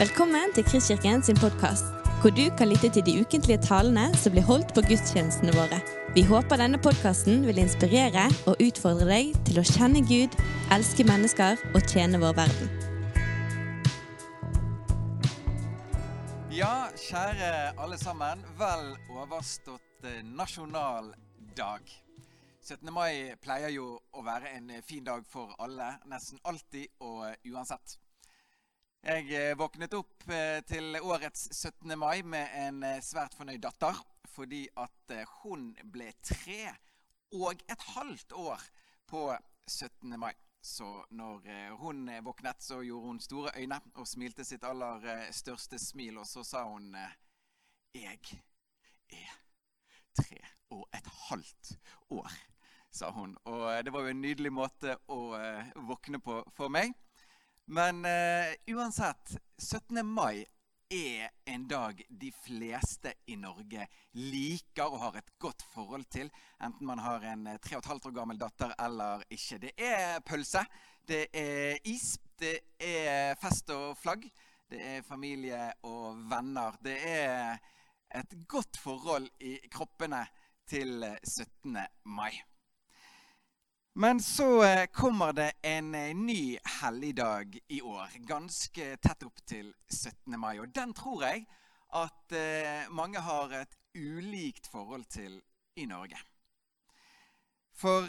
Velkommen til Kristkirken sin podkast, hvor du kan lytte til de ukentlige talene som blir holdt på gudstjenestene våre. Vi håper denne podkasten vil inspirere og utfordre deg til å kjenne Gud, elske mennesker og tjene vår verden. Ja, kjære alle sammen. Vel overstått eh, nasjonaldag. 17. mai pleier jo å være en eh, fin dag for alle, nesten alltid og eh, uansett. Jeg eh, våknet opp eh, til årets 17. mai med en eh, svært fornøyd datter. Fordi at hun ble tre og et halvt år på 17. mai. Så når hun våknet, så gjorde hun store øyne og smilte sitt aller største smil. Og så sa hun Jeg er tre og et halvt år, sa hun. Og det var jo en nydelig måte å våkne på for meg. Men uh, uansett, 17. mai er en dag de fleste i Norge liker og har et godt forhold til. Enten man har en 3,5 år gammel datter eller ikke. Det er pølse, det er is, det er fest og flagg. Det er familie og venner. Det er et godt forhold i kroppene til 17. mai. Men så eh, kommer det en eh, ny helligdag i år, ganske tett opp til 17. mai. Og den tror jeg at eh, mange har et ulikt forhold til i Norge. For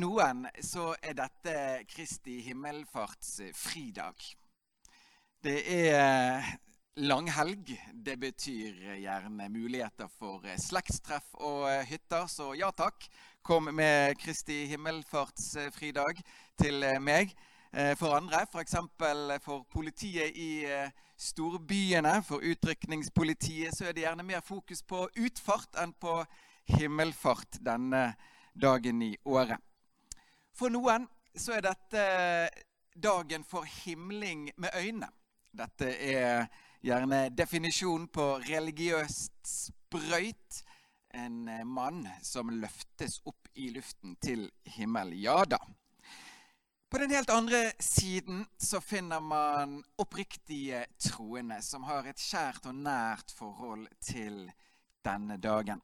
noen så er dette Kristi himmelfartsfridag. Det er langhelg. Det betyr gjerne muligheter for slektstreff og hytter, så ja takk kom med Kristi himmelfartsfridag til eh, meg. Eh, for andre, f.eks. For, for politiet i eh, storbyene, for utrykningspolitiet, så er det gjerne mer fokus på utfart enn på himmelfart denne dagen i året. For noen så er dette dagen for himling med øynene. Dette er gjerne definisjonen på religiøst sprøyt en eh, mann som løftes opp i luften til himmel. Ja da. På den helt andre siden så finner man oppriktige troende som har et kjært og nært forhold til denne dagen.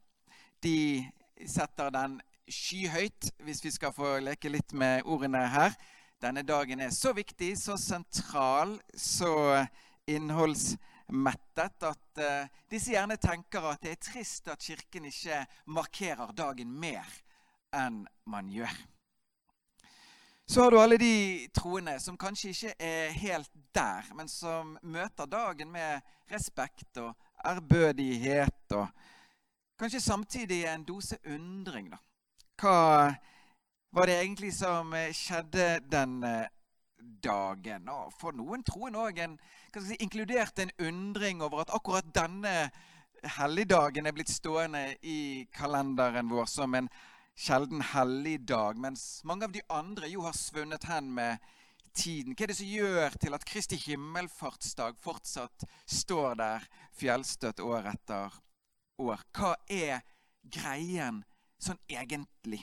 De setter den skyhøyt, hvis vi skal få leke litt med ordene her. Denne dagen er så viktig, så sentral, så innholdsrik mettet at uh, disse gjerne tenker at det er trist at Kirken ikke markerer dagen mer enn man gjør. Så har du alle de troende som kanskje ikke er helt der, men som møter dagen med respekt og ærbødighet, og kanskje samtidig en dose undring. da. Hva var det egentlig som skjedde denne dagen? Og for noen troende òg en si, inkludert en undring over at akkurat denne helligdagen er blitt stående i kalenderen vår som en sjelden helligdag, mens mange av de andre jo har svunnet hen med tiden. Hva er det som gjør til at Kristi himmelfartsdag fortsatt står der fjellstøtt år etter år? Hva er greien sånn egentlig?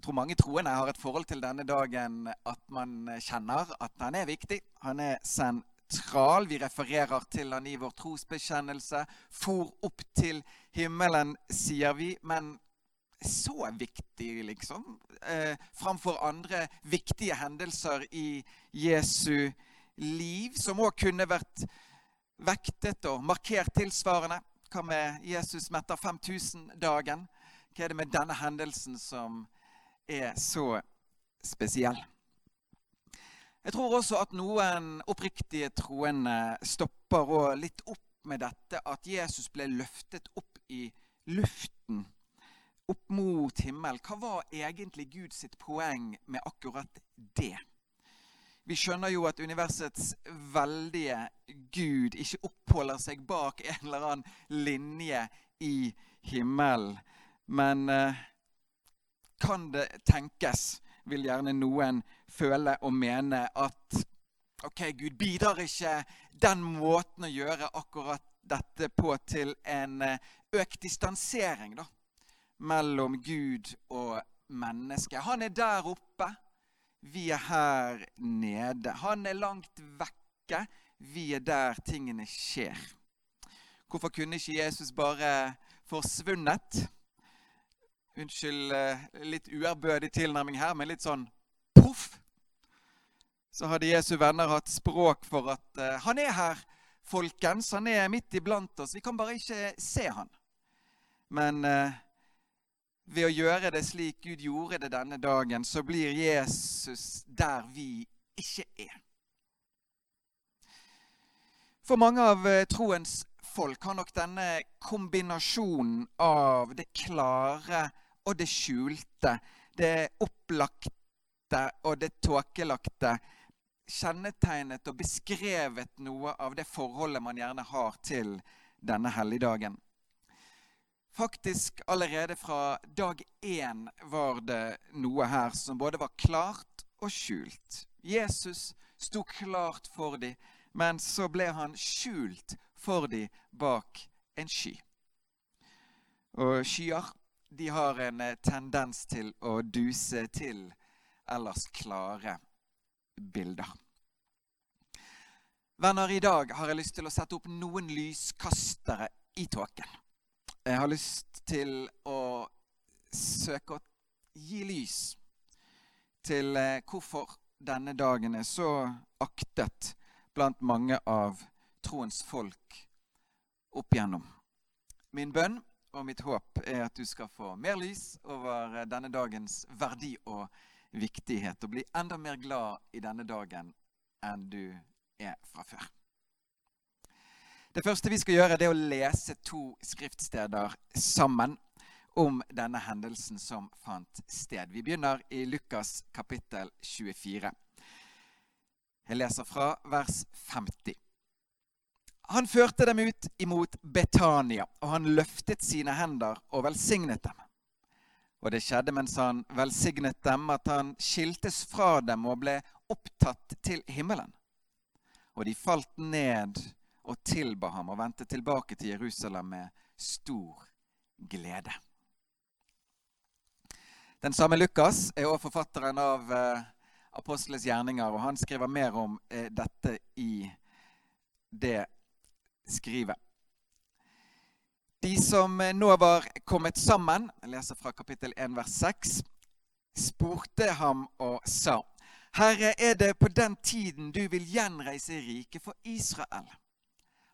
Tror mange troende har et forhold til denne dagen at man kjenner at han er viktig. Han er sentral. Vi refererer til han i vår trosbekjennelse. For opp til himmelen, sier vi. Men så viktig, liksom. Eh, framfor andre viktige hendelser i Jesu liv, som òg kunne vært vektet og markert tilsvarende. Hva med Jesus metter 5000-dagen? Hva er det med denne hendelsen som er så spesiell. Jeg tror også at noen oppriktige troende stopper litt opp med dette at Jesus ble løftet opp i luften, opp mot himmel. Hva var egentlig Guds poeng med akkurat det? Vi skjønner jo at universets veldige Gud ikke oppholder seg bak en eller annen linje i himmelen. Men eh, kan det tenkes, vil gjerne noen føle og mene, at ok, Gud bidrar ikke den måten å gjøre akkurat dette på til en eh, økt distansering da, mellom Gud og mennesket. Han er der oppe, vi er her nede. Han er langt vekke, vi er der tingene skjer. Hvorfor kunne ikke Jesus bare forsvunnet? Unnskyld eh, litt uærbødig tilnærming her, men litt sånn poff. Så hadde Jesu venner hatt språk for at uh, han er her, folkens. Han er midt iblant oss. Vi kan bare ikke se han. Men uh, ved å gjøre det slik Gud gjorde det denne dagen, så blir Jesus der vi ikke er. For mange av troens folk har nok denne kombinasjonen av det klare og det skjulte, det opplagte og det tåkelagte, kjennetegnet og beskrevet noe av det forholdet man gjerne har til denne helligdagen. Faktisk allerede fra dag én var det noe her som både var klart og skjult. Jesus sto klart for dem, men så ble han skjult for de bak en sky. Og skyer de har en eh, tendens til å duse til ellers klare bilder. Venner, i dag har jeg lyst til å sette opp noen lyskastere i tåken. Jeg har lyst til å søke å gi lys til eh, hvorfor denne dagen er så aktet blant mange av troens folk opp igjennom. Min bønn og mitt håp er at du skal få mer lys over denne dagens verdi og viktighet, og bli enda mer glad i denne dagen enn du er fra før. Det første vi skal gjøre, er å lese to skriftsteder sammen om denne hendelsen som fant sted. Vi begynner i Lukas kapittel 24. Jeg leser fra vers 50. Han førte dem ut imot Betania, og han løftet sine hender og velsignet dem. Og det skjedde mens han velsignet dem, at han skiltes fra dem og ble opptatt til himmelen. Og de falt ned og tilba ham og vendte tilbake til Jerusalem med stor glede. Den samme Lukas er også forfatteren av eh, Apostles gjerninger, og han skriver mer om eh, dette i det skriver. De som nå var kommet sammen, jeg leser fra kapittel 1, vers 6, spurte ham og sa:" Herre, er det på den tiden du vil gjenreise riket for Israel?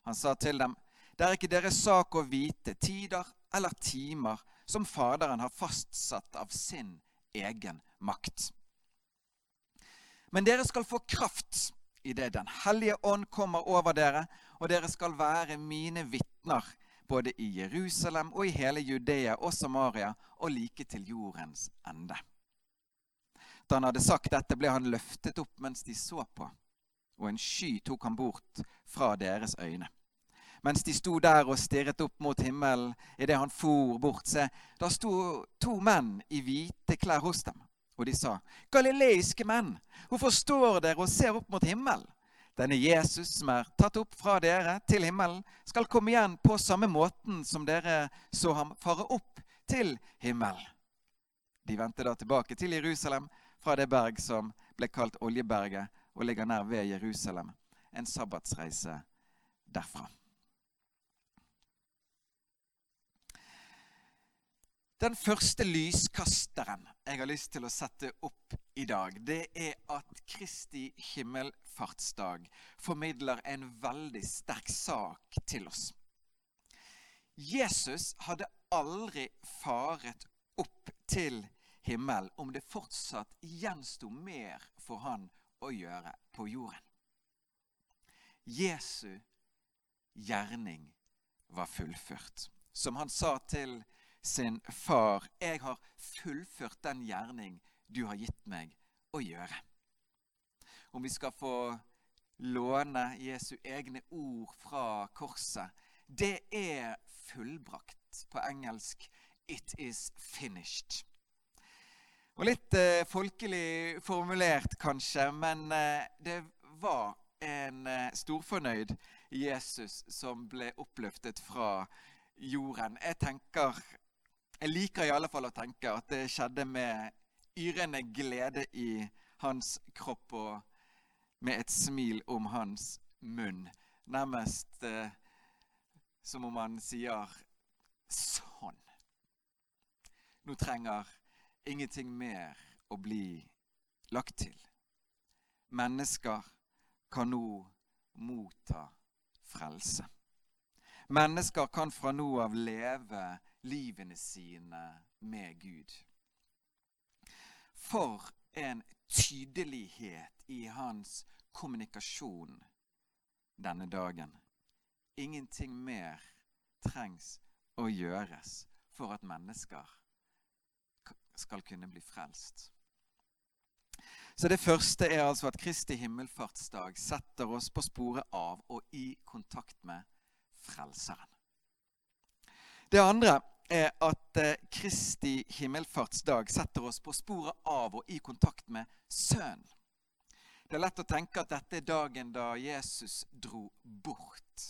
Han sa til dem, det er ikke deres sak å vite tider eller timer som Faderen har fastsatt av sin egen makt. Men dere skal få kraft idet Den hellige ånd kommer over dere, og dere skal være mine vitner både i Jerusalem og i hele Judea og Samaria og like til jordens ende. Da han hadde sagt dette, ble han løftet opp mens de så på, og en sky tok han bort fra deres øyne. Mens de sto der og stirret opp mot himmelen idet han for bort, se, da sto to menn i hvite klær hos dem. Og de sa, Galileiske menn, hvorfor står dere og ser opp mot himmelen? Denne Jesus som er tatt opp fra dere til himmelen, skal komme igjen på samme måten som dere så ham fare opp til himmelen. De vendte da tilbake til Jerusalem fra det berg som ble kalt Oljeberget, og ligger nær ved Jerusalem. En sabbatsreise derfra. Den første lyskasteren jeg har lyst til å sette opp i dag, det er at Kristi himmelfartsdag formidler en veldig sterk sak til oss. Jesus hadde aldri faret opp til himmelen om det fortsatt gjensto mer for han å gjøre på jorden. Jesu gjerning var fullført. Som han sa til Jesus sin far, 'Jeg har fullført den gjerning du har gitt meg å gjøre'. Om vi skal få låne Jesu egne ord fra korset Det er fullbrakt. På engelsk 'It is finished'. Og Litt eh, folkelig formulert, kanskje, men eh, det var en eh, storfornøyd Jesus som ble oppløftet fra jorden. Jeg tenker jeg liker i alle fall å tenke at det skjedde med yrende glede i hans kropp og med et smil om hans munn. Nærmest eh, som om han sier sånn. Nå trenger ingenting mer å bli lagt til. Mennesker kan nå motta frelse. Mennesker kan fra nå av leve livene sine med Gud. For en tydelighet i hans kommunikasjon denne dagen. Ingenting mer trengs å gjøres for at mennesker skal kunne bli frelst. Så Det første er altså at Kristi himmelfartsdag setter oss på sporet av og i kontakt med Frelseren. Det andre er at eh, Kristi himmelfartsdag setter oss på sporet av og i kontakt med Sønnen. Det er lett å tenke at dette er dagen da Jesus dro bort.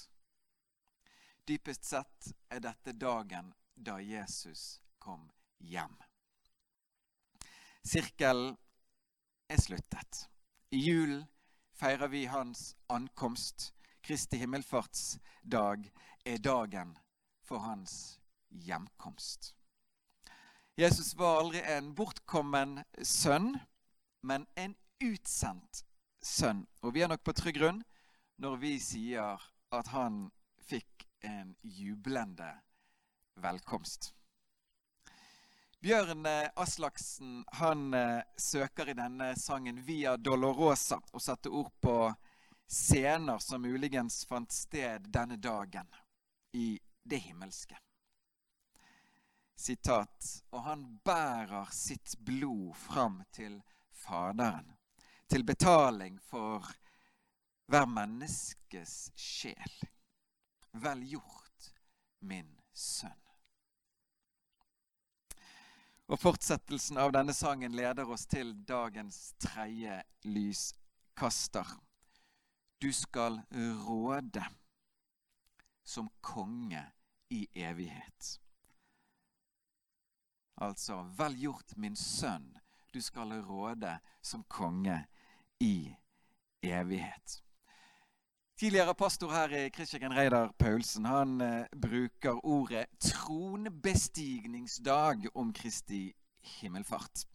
Dypest sett er dette dagen da Jesus kom hjem. Sirkelen er sluttet. I julen feirer vi hans ankomst. Kristi himmelfartsdag er dagen for hans hjemkomst. Jesus var aldri en bortkommen sønn, men en utsendt sønn. Og vi er nok på trygg grunn når vi sier at han fikk en jublende velkomst. Bjørn eh, Aslaksen han eh, søker i denne sangen 'Via Dolorosa' å sette ord på scener som muligens fant sted denne dagen i det himmelske. Sitat. Og han bærer sitt blod fram til Faderen, til betaling for hver menneskes sjel. Vel gjort, min sønn. Og Fortsettelsen av denne sangen leder oss til dagens tredje lyskaster. Du skal råde som konge i evighet. Altså, vel gjort, min sønn. Du skal råde som konge i evighet. Tidligere pastor her i Kristkirken, Reidar Paulsen, han eh, bruker ordet tronbestigningsdag om Kristi himmelfart.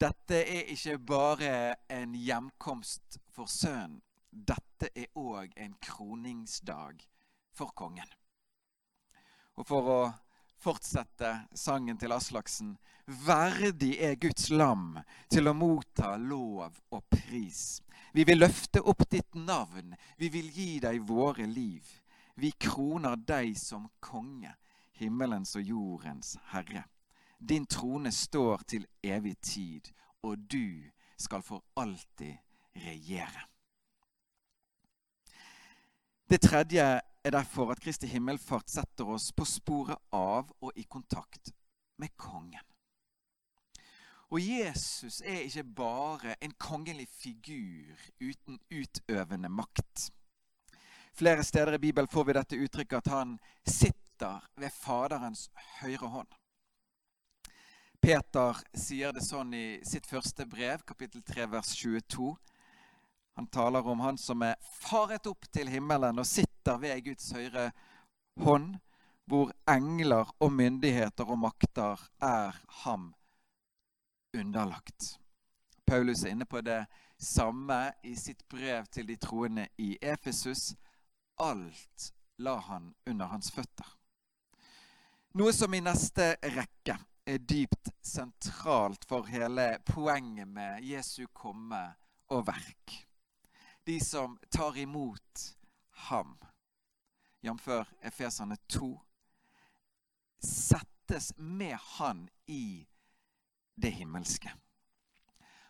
Dette er ikke bare en hjemkomst for sønnen. Dette er òg en kroningsdag for kongen. Og for å fortsette sangen til Aslaksen Verdig er Guds lam til å motta lov og pris. Vi vil løfte opp ditt navn, vi vil gi deg våre liv. Vi kroner deg som konge, himmelens og jordens herre. Din trone står til evig tid, og du skal for alltid regjere. Det tredje er derfor at Kristi himmelfart setter oss på sporet av og i kontakt med kongen. Og Jesus er ikke bare en kongelig figur uten utøvende makt. Flere steder i Bibelen får vi dette uttrykket at han sitter ved Faderens høyre hånd. Peter sier det sånn i sitt første brev, kapittel 3, vers 22. Han taler om han som er faret opp til himmelen og sitter ved Guds høyre hånd, hvor engler og myndigheter og makter er ham underlagt. Paulus er inne på det samme i sitt brev til de troende i Efesus. Alt la han under hans føtter. Noe som i neste rekke er dypt sentralt for hele poenget med Jesu komme og verk. De som tar imot ham, jf. Efeserne 2, settes med han i det himmelske.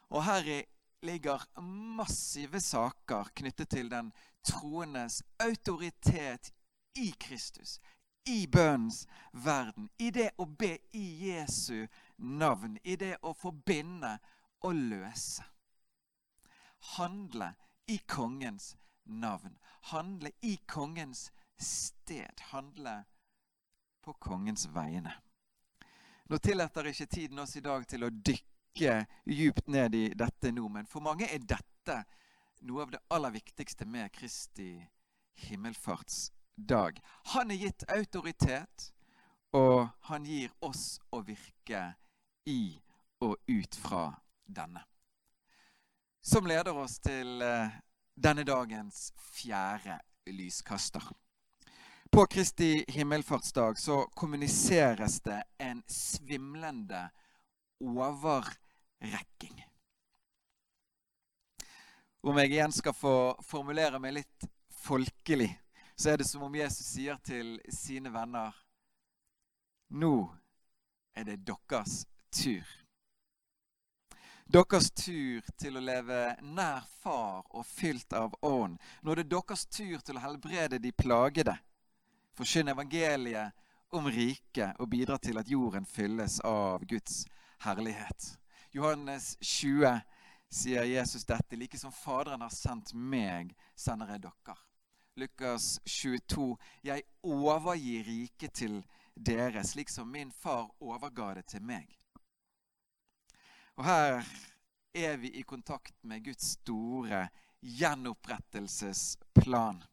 Og her ligger massive saker knyttet til den troendes autoritet i Kristus. I bønnens verden. I det å be i Jesu navn. I det å forbinde og løse. Handle i kongens navn. Handle i kongens sted. Handle på kongens vegne. Nå tillater ikke tiden oss i dag til å dykke djupt ned i dette nå, men for mange er dette noe av det aller viktigste med Kristi himmelfartsdag. Han er gitt autoritet, og han gir oss å virke i og ut fra denne. Som leder oss til eh, denne dagens fjerde lyskaster. På Kristi himmelfartsdag så kommuniseres det en svimlende overrekking. Om jeg igjen skal få formulere meg litt folkelig, så er det som om Jesus sier til sine venner Nå er det deres tur. Deres tur til å leve nær Far og fylt av ånd. Nå er det deres tur til å helbrede de plagede. Forkynne evangeliet om riket og bidra til at jorden fylles av Guds herlighet. Johannes 20 sier Jesus dette. Like som Faderen har sendt meg, sender jeg dere. Lukas 22. Jeg overgir riket til dere, slik som min far overga det til meg. Og her er vi i kontakt med Guds store gjenopprettelsesplan.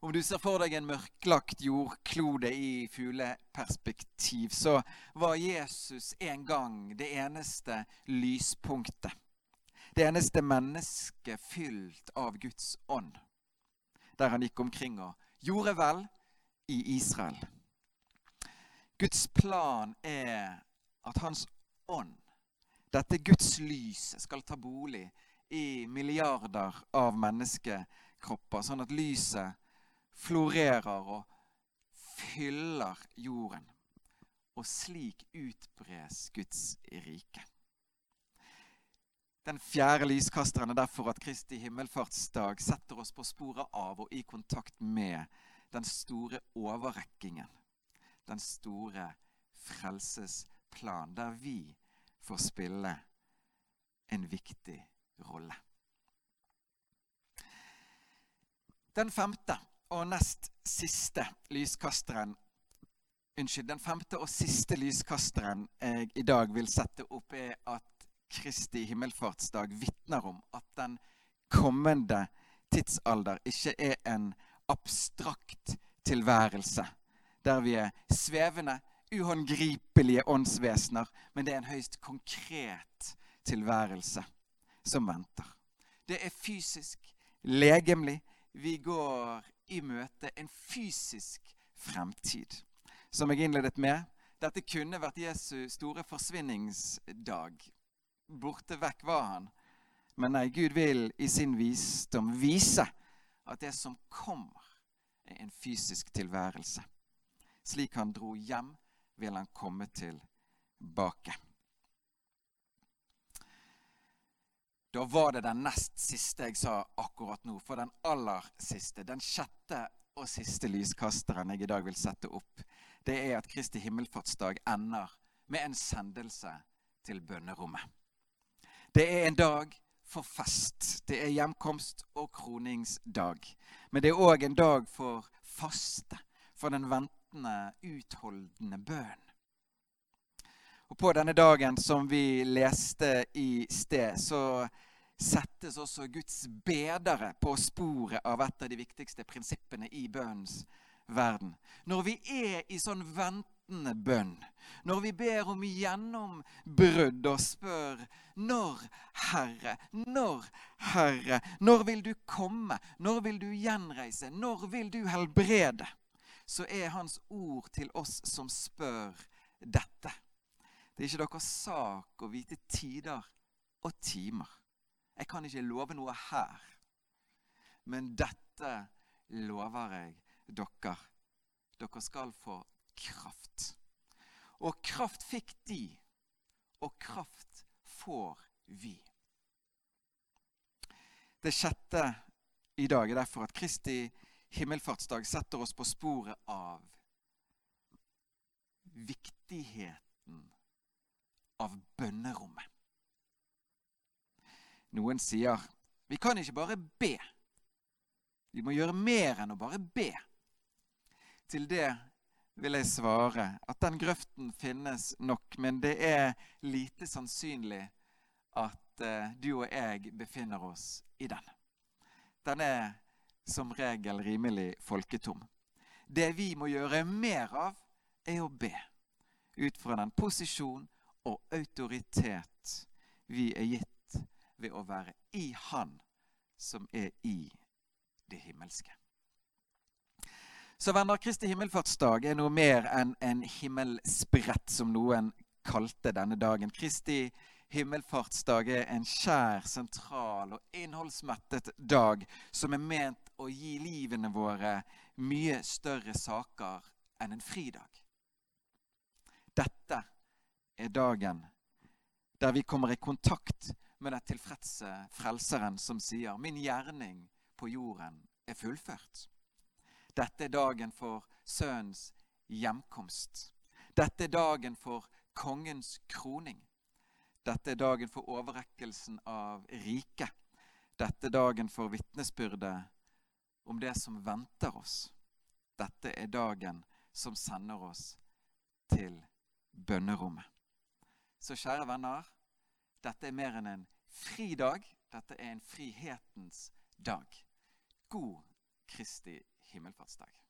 Om du ser for deg en mørklagt jordklode i fugleperspektiv, så var Jesus en gang det eneste lyspunktet det eneste mennesket fylt av Guds ånd. Der han gikk omkring og gjorde vel i Israel. Guds plan er at hans ånd, dette Guds lys, skal ta bolig i milliarder av menneskekropper, sånn at lyset florerer og fyller jorden. Og slik utbres Guds rike. Den fjerde lyskasteren er derfor at Kristi himmelfartsdag setter oss på sporet av og i kontakt med den store overrekkingen. Den store frelsesplan, der vi får spille en viktig rolle. Den femte og nest siste lyskasteren Unnskyld, den femte og siste lyskasteren jeg i dag vil sette opp, er at Kristi himmelfartsdag vitner om at den kommende tidsalder ikke er en abstrakt tilværelse der vi er svevende, uhåndgripelige åndsvesener, men det er en høyst konkret tilværelse som venter. Det er fysisk, legemlig. Vi går i møte en fysisk fremtid. Som jeg innledet med, dette kunne vært Jesu store forsvinningsdag borte vekk var han. Men nei, Gud vil i sin visdom vise at det som kommer, er en fysisk tilværelse. Slik han dro hjem, vil han komme tilbake. Da var det den nest siste jeg sa akkurat nå. For den aller siste, den sjette og siste lyskasteren jeg i dag vil sette opp, det er at Kristi himmelfartsdag ender med en sendelse til bønnerommet. Det er en dag for fest. Det er hjemkomst og kroningsdag. Men det er òg en dag for faste, for den ventende, utholdende bønn. Og På denne dagen som vi leste i sted, så settes også Guds bedere på sporet av et av de viktigste prinsippene i bønnens verden. Når vi er i sånn ventende bønn, når vi ber om gjennombrudd og spør når, Herre, når, Herre, når vil du komme? Når vil du gjenreise? Når vil du helbrede? Så er Hans ord til oss som spør dette. Det er ikke deres sak å vite tider og timer. Jeg kan ikke love noe her. Men dette lover jeg dere. Dere skal få kraft. Og kraft fikk de, og kraft får vi. Det sjette i dag er derfor at Kristi himmelfartsdag setter oss på sporet av viktigheten av bønnerommet. Noen sier vi kan ikke bare be. Vi må gjøre mer enn å bare be. Til det vil jeg svare at den grøften finnes nok, men det er lite sannsynlig at uh, du og jeg befinner oss i den. den er som regel rimelig folketom. Det vi må gjøre mer av, er å be. Ut fra den posisjon og autoritet vi er gitt ved å være i Han som er i det himmelske. Så venner, Kristi himmelfartsdag er noe mer enn en himmelsprett, som noen kalte denne dagen. Kristi himmelfartsdag er en skjær, sentral og innholdsmettet dag som er ment å gi livene våre mye større saker enn en fridag. Dette er dagen der vi kommer i kontakt med den tilfredse frelseren som sier 'Min gjerning på jorden er fullført'. Dette er dagen for sønnens hjemkomst. Dette er dagen for kongens kroning. Dette er dagen for overrekkelsen av riket. Dette er dagen for vitnesbyrdet om det som venter oss. Dette er dagen som sender oss til bønnerommet. Så kjære venner, dette er mer enn en fridag. Dette er en frihetens dag. God Kristi himmelfartsdag.